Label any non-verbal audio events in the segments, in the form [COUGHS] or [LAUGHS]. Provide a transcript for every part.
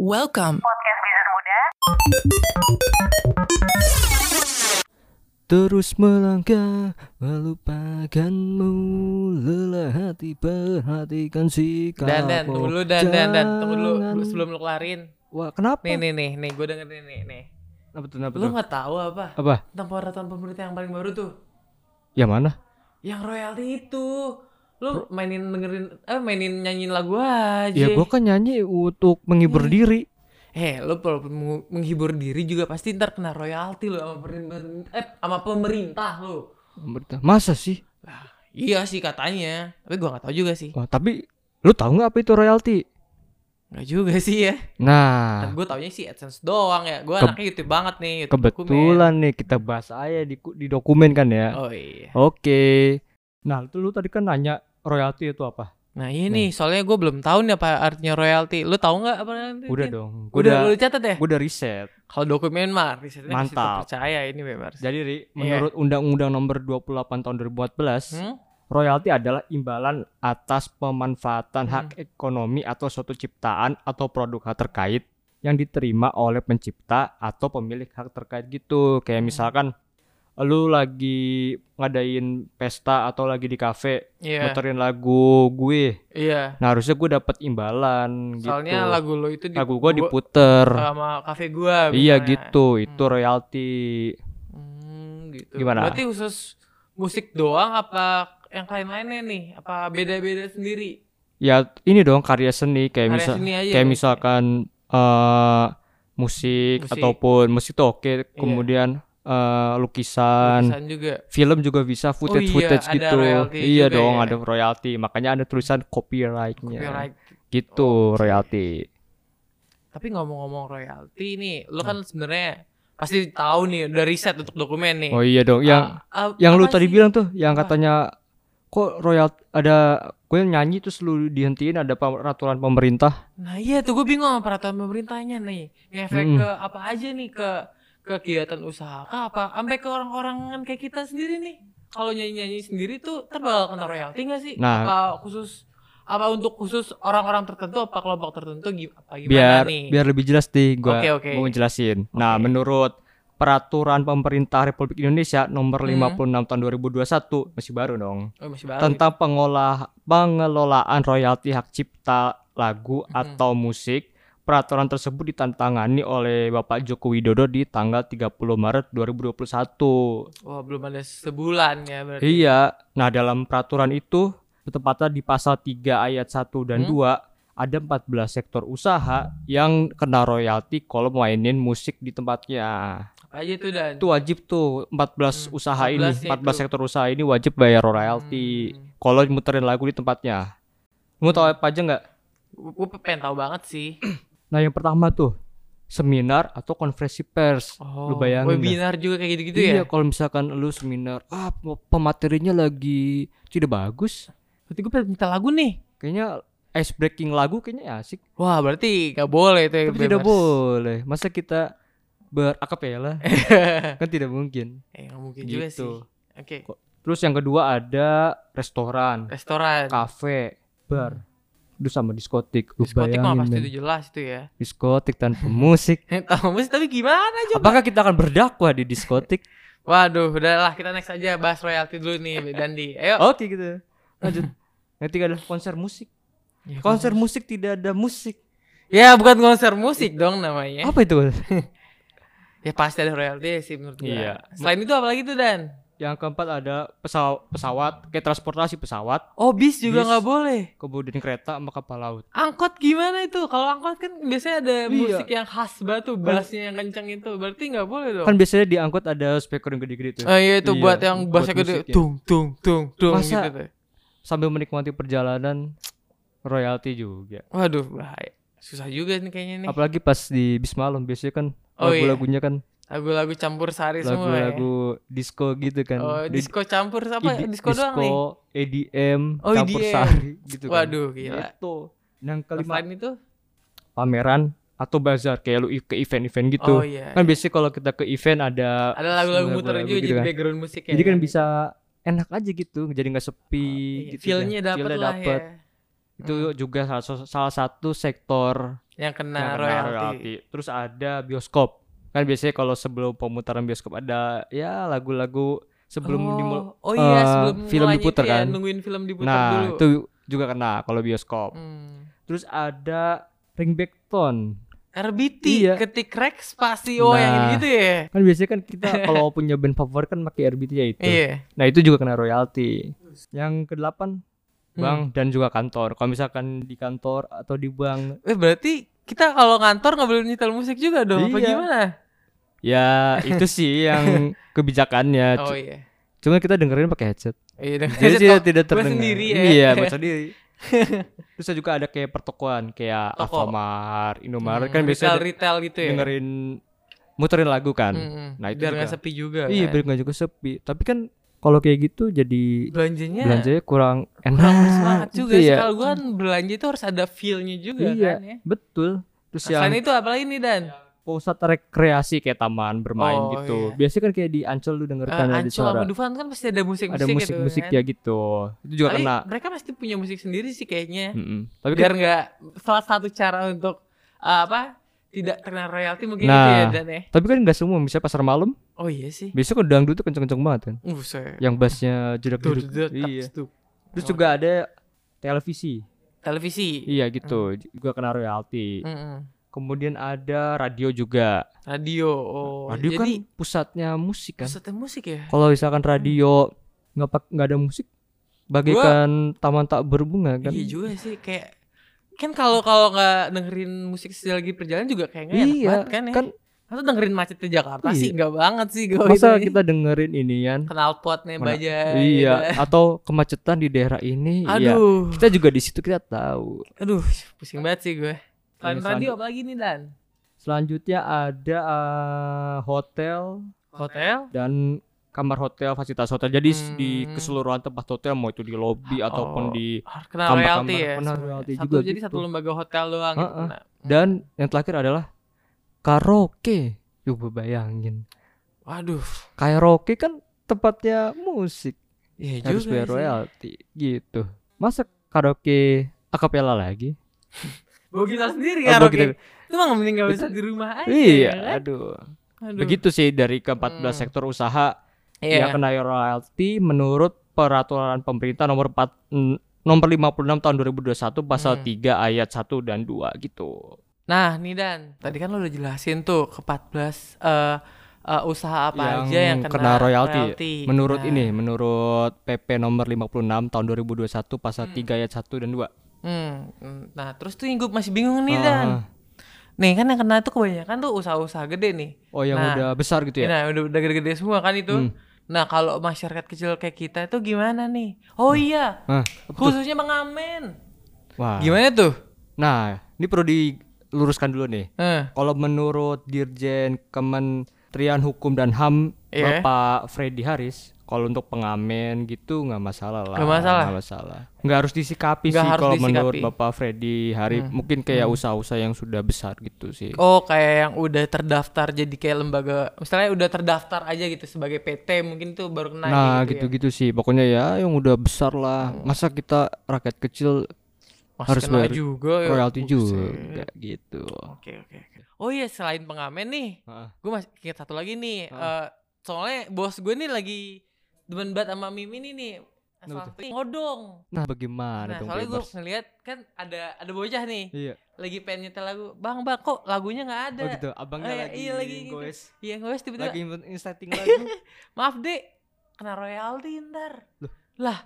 Welcome. Podcast Bisnis Muda. Terus melangkah melupakanmu lelah hati perhatikan sikapmu Dan dan tunggu dulu dan dan dan tunggu dulu Lu sebelum lu kelarin. Wah kenapa? Nih nih nih nih gue dengerin nih nih. Apa tuh, apa Lu tuh? nggak tahu apa Apa? tentang peraturan pemerintah yang paling baru tuh? Yang mana? Yang royalti itu. Lu mainin dengerin eh mainin nyanyiin lagu aja. Ya gua kan nyanyi untuk menghibur Iya. diri Eh, lu kalau meng- menghibur diri juga pasti ntar kena royalti lu sama pemerintah eh sama pemerintah lu. Pemerintah. Masa sih? Lah, iya sih katanya. Tapi gua nggak tahu juga sih. Wah, tapi lu tahu nggak apa itu royalti? Nggak juga sih ya. Nah, Dan gue taunya sih AdSense doang ya. Gue anaknya YouTube banget nih. YouTube kebetulan nih kita bahas aja di, di dokumen kan ya. dokumen. Oh iya. Oke. Nah, itu lu tadi kan nanya royalti itu apa? Nah ini soalnya gue belum tahu nih apa artinya royalti. Lu tahu nggak apa royalti? Udah dong. Gua Udah, udah lu catat ya? gua udah riset. Kalau dokumen mah risetnya Mantap. percaya ini bebas. Jadi Ri, Iya. menurut Undang-Undang Nomor 28 Tahun 2014, Hmm? royalti adalah imbalan atas pemanfaatan Hmm. hak ekonomi atau suatu ciptaan atau produk hak terkait yang diterima oleh pencipta atau pemilik hak terkait gitu. Kayak Hmm. misalkan lu lagi ngadain pesta atau lagi di kafe Iya. muterin lagu gue. Iya. Nah, harusnya gue dapet imbalan Soalnya gitu. lagu lo itu di lagu gue diputer. sama kafe gua. Iya gitu, itu Hmm. royalti. Hmm, gitu. Gimana? Berarti khusus musik doang apa yang lain-lainnya nih? Apa beda-beda sendiri? Ya ini dong karya seni kayak Karya misal seni aja kayak ya? misalkan eh musik, Musik. ataupun musik tuh oke, kemudian eh, lukisan, Lukisan juga. film juga bisa footage iya, footage ada gitu. Iya juga dong, ya. ada royalti. Makanya ada tulisan copyrightnya. Copyright. Gitu Oke. royalti. Tapi ngomong-ngomong royalti nih, lu kan sebenarnya pasti tahu nih udah riset untuk dokumen nih. Oh iya dong, yang Ah, ah, yang lu tadi bilang tuh, yang Apa? katanya kok royal ada gue nyanyi terus lu dihentiin ada peraturan pemerintah. Nah iya tuh gue bingung sama peraturan pemerintahnya nih. Ngefek Mm-mm. ke apa aja nih ke kegiatan usaha apa sampai ke orang-orang kan kayak kita sendiri nih. Kalau nyanyi-nyanyi sendiri tuh ntar bakal kena royalti gak sih? Nah. apa khusus apa untuk khusus orang-orang tertentu apa kelompok tertentu apa gimana biar nih? biar lebih jelas nih gua Oke, oke. mau ngejelasin. Nah, Oke. menurut peraturan pemerintah Republik Indonesia nomor Hmm. 56 tahun 2021 masih baru dong. Oh, masih baru. Tentang pengolah pengelolaan royalti hak cipta lagu Hmm. atau musik. Peraturan tersebut ditantangani oleh Bapak Joko Widodo di tanggal 30 Maret 2021. Wah, belum ada sebulan ya berarti. Iya. Nah, dalam peraturan itu tepatnya di pasal 3 ayat 1 dan Hmm. 2 ada 14 sektor usaha yang kena royalti kalau mainin musik di tempatnya. Apa aja tuh dan? Itu wajib tuh 14 Hmm, usaha ini, 14 -nya 14 itu. sektor usaha ini wajib bayar royalti Hmm. kalau muterin lagu di tempatnya. Mau tahu apa aja nggak? Gue pengen tahu banget sih. Nah, yang pertama tuh seminar atau konferensi pers. Oh, Lu bayangin webinar juga kayak gitu-gitu iya, ya? kalau misalkan lu seminar, ah pematerinya lagi tidak bagus, Berarti gue minta lagu nih. kayaknya ice breaking lagu kayaknya asik. Wah, berarti gak boleh itu ya. Tapi tidak boleh. Masa kita berakapela? [LAUGHS] kan tidak mungkin. Eh, gak mungkin juga sih. Gitu. Oke. Terus yang kedua ada restoran, Restoran. kafe, bar. Itu sama diskotik. Lu Diskotik mah pasti men. itu jelas itu ya. Diskotik tanpa musik. [LAUGHS] Tahu musik tapi gimana coba? Apakah kita akan berdakwah di diskotik? [LAUGHS] Waduh, udahlah kita next aja bahas royalti dulu nih Dandi. Ayo. Oke gitu. Lanjut. Nanti ada konser musik. Ya, Konser musik tidak ada musik. Ya, bukan konser musik dong namanya. Apa itu? [LAUGHS] Ya pasti ada royalti sih menurut gue. Iya. Selain itu apa lagi tuh Dan? Yang keempat ada pesawat, pesawat kayak transportasi pesawat, Oh, bis juga nggak boleh. kemudian kereta sama kapal laut. Angkot gimana itu? Kalau angkot kan biasanya ada Iya. musik yang khas batu, bassnya yang kenceng itu. Berarti nggak boleh dong. Kan biasanya diangkut ada speaker yang gede-gede tuh. Oh iya itu Iya, buat yang bassnya gede, musiknya. tung tung tung tung Masa- gitu tuh. Sambil menikmati perjalanan royalti juga. Waduh, bahaya. Susah juga nih kayaknya nih. Apalagi pas di bis malam biasanya kan Oh, iya. lagu-lagunya kan Lagu-lagu campur sari semua ya. lagu-lagu disco gitu kan. Oh, Di- disco campur apa? ide- disco doang nih. EDM, Oh, campur EDM. sari gitu kan. Waduh, gila. Gitu. Yang kelima Selain itu? pameran atau bazar kayak lu ke event-event gitu. Oh iya. Kan biasanya kalau kita ke event ada Ada lagu-lagu muter lagu juga gitu jadi kan. background musik ya. Jadi kan bisa enak aja gitu, jadi nggak sepi Iya, gitu. Feel-nya kan. dapet Feel-nya lah dapet. ya. Itu juga salah, salah satu sektor yang kena yang kena royalti. royalti. Terus ada bioskop. Kan biasanya kalau sebelum pemutaran bioskop ada ya lagu-lagu sebelum oh, dimul- oh iya sebelum film diputer itu ya, kan. nungguin film diputer Nah, dulu. itu juga kena kalau bioskop. Hmm. Terus ada ringback tone. RBT Iya. ketik rek spasi oh yang Nah. gitu ya. Kan biasanya kan kita [LAUGHS] kalau punya band favorit kan pakai RBT ya itu. Iya. Nah, itu juga kena royalti. Yang kedelapan Hmm. bank dan juga kantor. Kalau misalkan di kantor atau di bank Eh berarti kita kalau ngantor nggak boleh nyetel musik juga dong? Apa Iya. gimana? ya itu sih yang [LAUGHS] kebijakannya. Oh iya. Cuma kita dengerin pakai headset. Iya, Jadi tidak, tidak terdengar. sendiri ya. Iya, buat [LAUGHS] sendiri. [LAUGHS] Terus juga ada kayak pertokoan kayak Toko. Alfamart, Indomaret Hmm, kan biasanya retail, retail gitu ya. dengerin muterin lagu kan. Hmm, Nah, itu biar nggak juga. sepi juga. Iya, kan. biar nggak juga sepi. Tapi kan kalau kayak gitu jadi belanjanya belanjanya kurang enak. semangat [LAUGHS] juga Gitu ya. Kalau gua kan belanja itu harus ada feel-nya juga Iya, kan ya. betul. Terus Nah, Selain yang itu apalagi nih Dan? pusat rekreasi kayak taman bermain Oh, gitu. iya. Biasanya kan kayak di Ancol lu denger Eh, kan ada Ancol suara. sama Dufan kan pasti ada musik-musik Ada musik-musik gitu, ya gitu. Itu juga Tapi kena. mereka pasti punya musik sendiri sih kayaknya. Mm-mm. Tapi Biar kan nggak salah satu cara untuk uh, apa? Tidak terkena royalti mungkin Nah. itu ya Dan ya. tapi kan nggak semua bisa pasar malam. Oh iya sih. Biasanya kan dangdut tuh kenceng-kenceng banget kan. Buset. Yang bassnya jedak jeduk. tuh, tuh, Iya. Terus juga ada televisi. Televisi. Iya gitu. Juga kena royalti. Mm-mm. Kemudian ada radio juga. Radio. Oh. radio jadi kan pusatnya musik kan. pusatnya musik ya. Kalau misalkan radio nggak pak nggak ada musik, bagaikan taman tak berbunga kan. Iya juga sih kayak kan kalau kalau nggak dengerin musik lagi perjalanan juga kayak nggak enak Iya, banget kan ya. kan Atau dengerin macetnya Jakarta Iya. sih nggak banget sih gue masa kita dengerin ini kan. kenal potnya Mana- baja Iya, atau kemacetan di daerah ini. Iya. aduh Kita juga di situ kita tahu. aduh pusing banget sih gue selain Iya, radio apa lagi nih Dan Selanjutnya ada eh, hotel hotel dan kamar hotel, fasilitas hotel. Jadi s- di Hmm. keseluruhan tempat hotel mau itu di lobby ataupun Oh. di Ah, kena Kamar- royalti kamar- ya kena royalti satu juga jadi gitu. satu lembaga hotel doang gitu Heeh. Nah, dan yang terakhir adalah karaoke. Coba bayangin. waduh Karaoke kan tempatnya musik, iya harus juga bayar sih. royalti gitu. Masa karaoke akapela lagi? [LAUGHS] bawa gitar sendiri Oh, kan bawa oke gitar- itu mah mending gak bisa di rumah aja Iya, ya kan? aduh. Aduh. Begitu sih dari ke-14 Hmm. sektor usaha Iya. yang kena royalti menurut peraturan pemerintah nomor 4 mm, nomor 56 tahun 2021 pasal Hmm. 3 ayat 1 dan 2 gitu. Nah, nih Dan, tadi kan lo udah jelasin tuh ke 14 eh eh, usaha apa Yang aja yang kena, kena royalti. royalti. Menurut Nah, ini, menurut PP nomor 56 tahun 2021 pasal Hmm. 3 ayat 1 dan 2. hmm, hmm. Nah, terus tuh yang gue masih bingung nih Dan. Ah. Nih kan yang kena itu kebanyakan tuh usaha-usaha gede nih. Oh, yang Nah. udah besar gitu ya? Nah, udah udah gede-gede semua kan itu. Hmm. Nah, kalau masyarakat kecil kayak kita itu gimana nih? Oh iya, Hah, apa tuh? khususnya pengamen. Wah. Gimana tuh? Nah, ini perlu diluruskan dulu nih. Eh, Kalau menurut Dirjen Kementerian Hukum dan HAM Iya. Bapak Freddy Haris, kalau untuk pengamen gitu nggak masalah lah. Nggak masalah? Nggak masalah. Nggak harus disikapi Nggak sih kalau menurut. Bapak Freddy Haris. Hmm. Mungkin kayak usaha-usaha yang sudah besar gitu sih. Oh kayak yang udah terdaftar jadi kayak lembaga misalnya udah terdaftar aja gitu sebagai PT mungkin tuh baru kena nah, gitu, ya. gitu-gitu sih. Pokoknya ya yang udah besar lah. Masa kita rakyat kecil Harus bayar juga ya. royalti Buset. juga gitu. Oke oke oke. Oh iya selain pengamen nih, Heeh. gue masih ingat satu lagi nih. Heeh. eh, soalnya bos gue nih lagi demen banget sama Mimi nih nih. Asal ngodong. Nah, bagaimana Nah, dong soalnya gue ngeliat kan ada ada bocah nih Iya. lagi pengen nyetel lagu. Bang, bang kok lagunya nggak ada? Oh gitu, abangnya Oh, iya, lagi, iya, lagi gitu. goes, Iya, gue tiba-tiba lagi instating [LAUGHS] lagu. maaf dek kena royalti ntar Loh. lah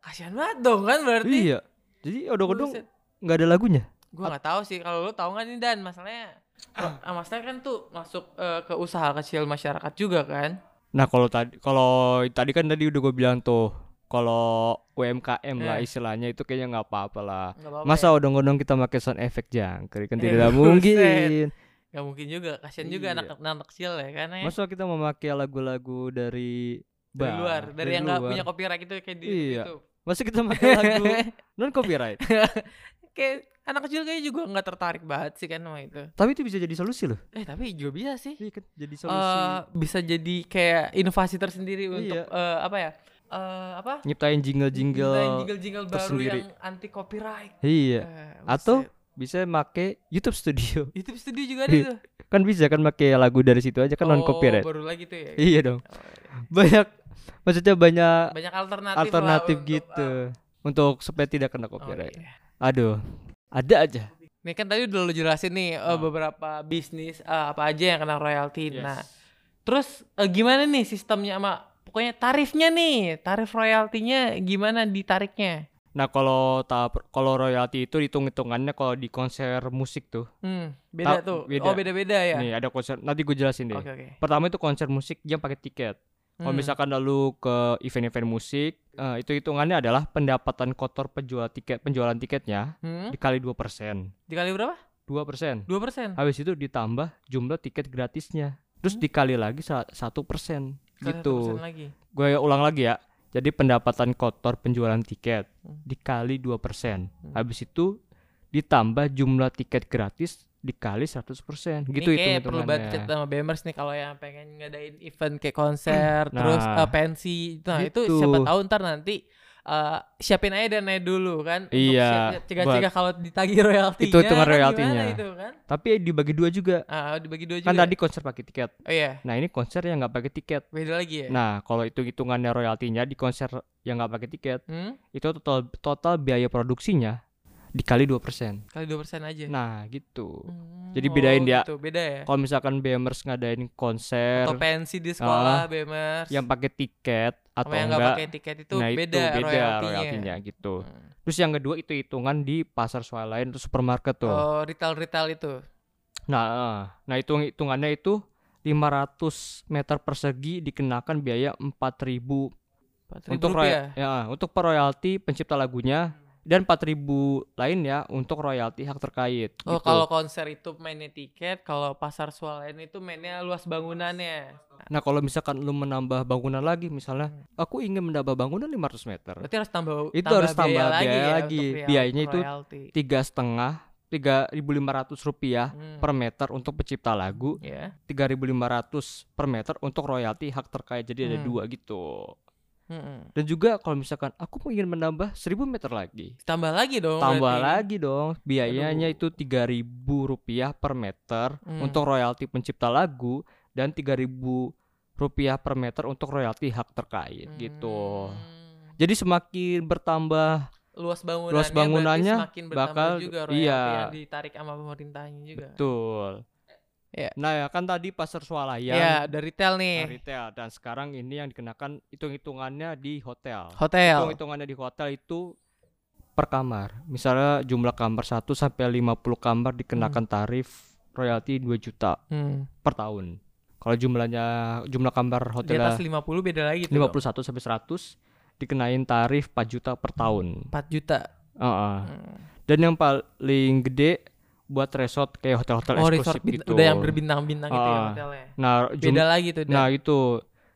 kasihan banget dong kan berarti iya. Jadi odong-odong nggak ada lagunya. gue nggak tahu sih kalau lu tahu nggak nih dan masalahnya [COUGHS] ah, masalahnya kan tuh masuk eh, ke usaha kecil masyarakat juga kan Nah kalau tadi kalau tadi kan tadi udah gue bilang tuh kalau UMKM lah Eh. istilahnya itu kayaknya nggak apa-apa lah. nggak apa-apa Masa ya. odong-odong kita pakai sound effect jangkrik kan Eh, tidak [LAUGHS] mungkin. nggak mungkin juga kasihan juga Iya. anak anak kecil ya kan ya Masa kita memakai lagu-lagu dari dari bar, luar dari, yang nggak punya copyright itu kayak di Iya. gitu Masa kita pakai lagu [LAUGHS] non copyright. [LAUGHS] kayak anak kecil kayaknya juga nggak tertarik banget sih kan sama itu Tapi itu bisa jadi solusi loh. eh tapi juga bisa sih Iya kan jadi solusi. eh bisa jadi kayak inovasi tersendiri untuk Iya. eh, apa ya? Eh apa? Nyiptain jingle-jingle jingle jingle baru tersendiri. yang anti copyright. Iya. Eh, Atau bisa make YouTube Studio. [LAUGHS] YouTube Studio juga ada Iya. tuh. Kan bisa kan make lagu dari situ aja kan non Oh, copyright. baru lagi tuh ya. Iya dong. Oh, iya. Banyak maksudnya banyak Banyak alternatif, alternatif lah untuk, gitu ah, untuk supaya tidak kena oh, copyright. iya. Aduh. Ada aja. Nih kan tadi udah lu jelasin nih Ah. beberapa bisnis eh, apa aja yang kena royalti. Yes. Nah, terus eh, gimana nih sistemnya sama pokoknya tarifnya nih, tarif royaltinya gimana ditariknya? Nah, kalau tahap kalau royalti itu hitung-hitungannya kalau di konser musik tuh. Hmm, beda Ta- tuh. beda. Oh, beda-beda ya. Nih, ada konser nanti gue jelasin deh. Oke, oke. Pertama itu konser musik yang pakai tiket. Kalau Hmm. misalkan lalu ke event-event musik, eh, itu hitungannya adalah pendapatan kotor penjual tiket penjualan tiketnya Hmm? dikali 2%. Dikali berapa? 2%. 2%. Habis itu ditambah jumlah tiket gratisnya. Terus dikali lagi sa- 1%. Gitu. 1% lagi. Gue ulang lagi ya. Jadi pendapatan kotor penjualan tiket Hmm. dikali 2%. Hmm. Habis itu ditambah jumlah tiket gratis dikali 100%. Gitu Ini kayak itu perlu banget chat sama BMers nih kalau yang pengen ngadain event kayak konser Nah, terus eh, pensi. Nah, itu gitu. siapa tahu ntar nanti eh, siapin aja dananya dulu kan Iya, cegah-cegah kalau ditagih royaltinya. Itu hitungan kan royaltinya. itu kan? Tapi dibagi dua juga. Ah, dibagi dua juga. Kan tadi konser pakai tiket. Oh iya, Nah, ini konser yang nggak pakai tiket. beda lagi ya. Nah, kalau itu hitungannya royaltinya di konser yang nggak pakai tiket, Hmm? itu total total biaya produksinya dikali 2%. Kali 2% aja. Nah, gitu. Hmm, jadi bedain dia. Gitu, beda ya. Kalau misalkan BMers ngadain konser Atau pensi di sekolah BMers. yang pakai tiket atau sama yang nggak enggak, pakai tiket itu nah beda, itu beda royaltinya. royaltinya gitu. Hmm. Terus yang kedua itu hitungan di pasar swalayan atau supermarket tuh. Oh, retail-retail itu. Nah, eh, nah hitung hitungannya itu 500 meter persegi dikenakan biaya 4000 4.000 untuk rupiah. ya, untuk per royalti pencipta lagunya dan 4000 lainnya untuk royalti hak terkait. Oh, gitu. kalau konser itu mainnya tiket, kalau pasar swalayan itu mainnya luas bangunannya. Nah, kalau misalkan lu menambah bangunan lagi misalnya Hmm. aku ingin menambah bangunan 500 meter. Berarti harus tambah Itu tambah harus tambah biaya ya lagi. untuk royal- Biayanya itu. Tiga setengah 3.500 rupiah Hmm. per meter untuk pencipta lagu, ya. 3.500 per meter untuk royalti hak terkait. Jadi ada Hmm. dua gitu. Mm-mm. Dan juga kalau misalkan aku ingin menambah 1000 meter lagi, Tambah lagi dong. tambah berarti. lagi dong. Biayanya itu 3.000 rupiah per meter Hmm. untuk royalti pencipta lagu dan 3.000 rupiah per meter untuk royalti hak terkait gitu. Hmm. Jadi semakin bertambah Luas bangunannya, Luas bangunannya bakal- juga royalti iya. yang ditarik sama pemerintahnya juga. betul. Ya. Nah ya kan tadi pasar swalayan Ya, udah retail nih. nah, retail dan sekarang ini yang dikenakan hitung-hitungannya di hotel. Hotel. Hitung-hitungannya di hotel itu per kamar. Misalnya jumlah kamar 1 sampai 50 kamar dikenakan tarif royalti 2 juta Hmm. per tahun. Kalau jumlahnya jumlah kamar Di hotel atas 50 beda lagi tuh. 51 sampai 100 dikenain tarif 4 juta per tahun. 4 juta. Heeh. Hmm. Dan yang paling gede buat resort kayak hotel-hotel Oh, eksklusif resort gitu. udah yang berbintang-bintang gitu ya Ah. hotelnya. Nah, Beda lagi tuh. nah itu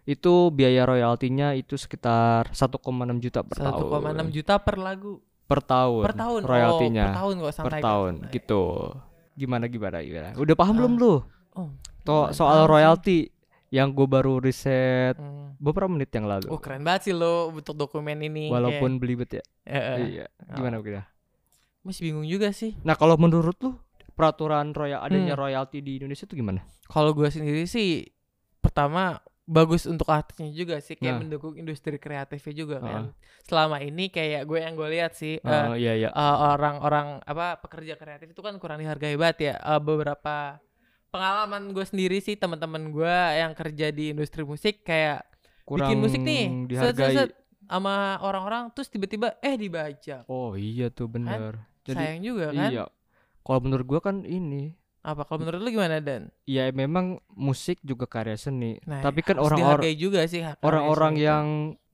itu biaya royaltinya itu sekitar 1,6 juta per tahun. 1,6 juta per lagu per tahun. per tahun. royaltinya Oh, per tahun kok per santai. tahun Kak. gitu. Gimana gimana gimana? Udah paham belum Ah, lu? Oh. To- soal royalti yang gue baru riset Hmm. beberapa menit yang lalu. Oh, keren banget sih lo untuk dokumen ini. Walaupun belibet ya. Eh. Iya. Gimana gimana? Masih bingung juga sih. Nah, kalau menurut lu peraturan royal adanya Hmm. royalti di Indonesia itu gimana? Kalau gue sendiri sih pertama bagus untuk artisnya juga sih kayak Nah. mendukung industri kreatifnya juga Ah. kan. Selama ini kayak gue yang gue lihat sih eh, Oh, iya iya. eh, orang-orang apa pekerja kreatif itu kan kurang dihargai banget ya. Eh, beberapa pengalaman gue sendiri sih teman-teman gue yang kerja di industri musik kayak Kurang bikin musik nih set, set, dihargai. set, sama orang-orang terus tiba-tiba eh dibaca. Oh, iya tuh bener. Jadi Sayang juga kan? iya. Kalau menurut gua kan ini Apa kalau menurut lu gimana Dan? ya memang musik juga karya seni. Nah, Tapi kan orang-orang juga sih orang-orang yang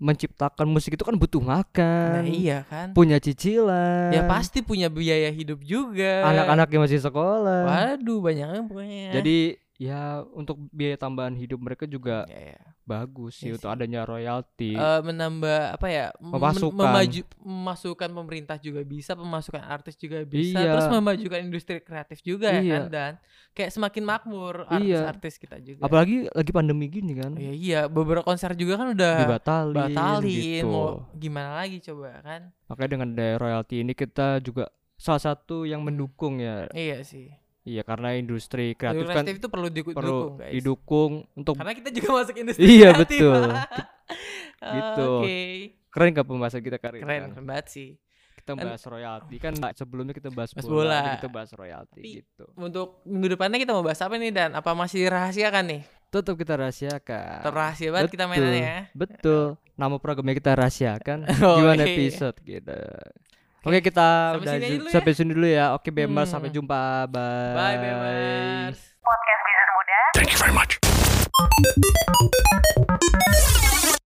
menciptakan musik itu kan butuh makan, Nah, iya kan? punya cicilan. Ya pasti punya biaya hidup juga. Anak-anak yang masih sekolah. Waduh, banyaknya pokoknya. Jadi ya untuk biaya tambahan hidup mereka juga ya, ya. Bagus sih Iya untuk adanya royalti. Eh, menambah apa ya? Pemasukan. memaju memasukkan pemerintah juga bisa, pemasukan artis juga bisa, Iya. terus memajukan industri kreatif juga ya Iya. kan dan kayak semakin makmur Iya. artis-artis kita juga. Apalagi lagi pandemi gini kan. Iya, iya, beberapa konser juga kan udah Dibatalin, batalin, gitu. mau gimana lagi coba kan? Makanya dengan royalti ini kita juga salah satu yang mendukung ya. Iya sih. Iya, karena industri kreatif Kreatif, kan itu perlu diku- perlu didukung, guys. didukung untuk Karena kita juga masuk industri [LAUGHS] Iya, kreatif. betul. [LAUGHS] Gitu. Oke. keren gak pembahasan kita kali ini? Keren, kan? keren banget sih. Kita bahas royalti kan sebelumnya kita bahas bola, bola. kita bahas royalti Tapi- gitu. Untuk minggu depannya kita mau bahas apa nih dan apa masih dirahasiakan nih? Tetap kita rahasiakan. Terrahasia banget kita Betul. mainannya ya. Betul. Nama programnya kita rahasiakan. [LAUGHS] Oh, Gimana iya. episode gitu. Oke kita Sampai udah sini dulu ya. sampai sini dulu ya. Oke Bemers Hmm. sampai jumpa. Bye. Bye, Bemers. Podcast Bisnis Muda.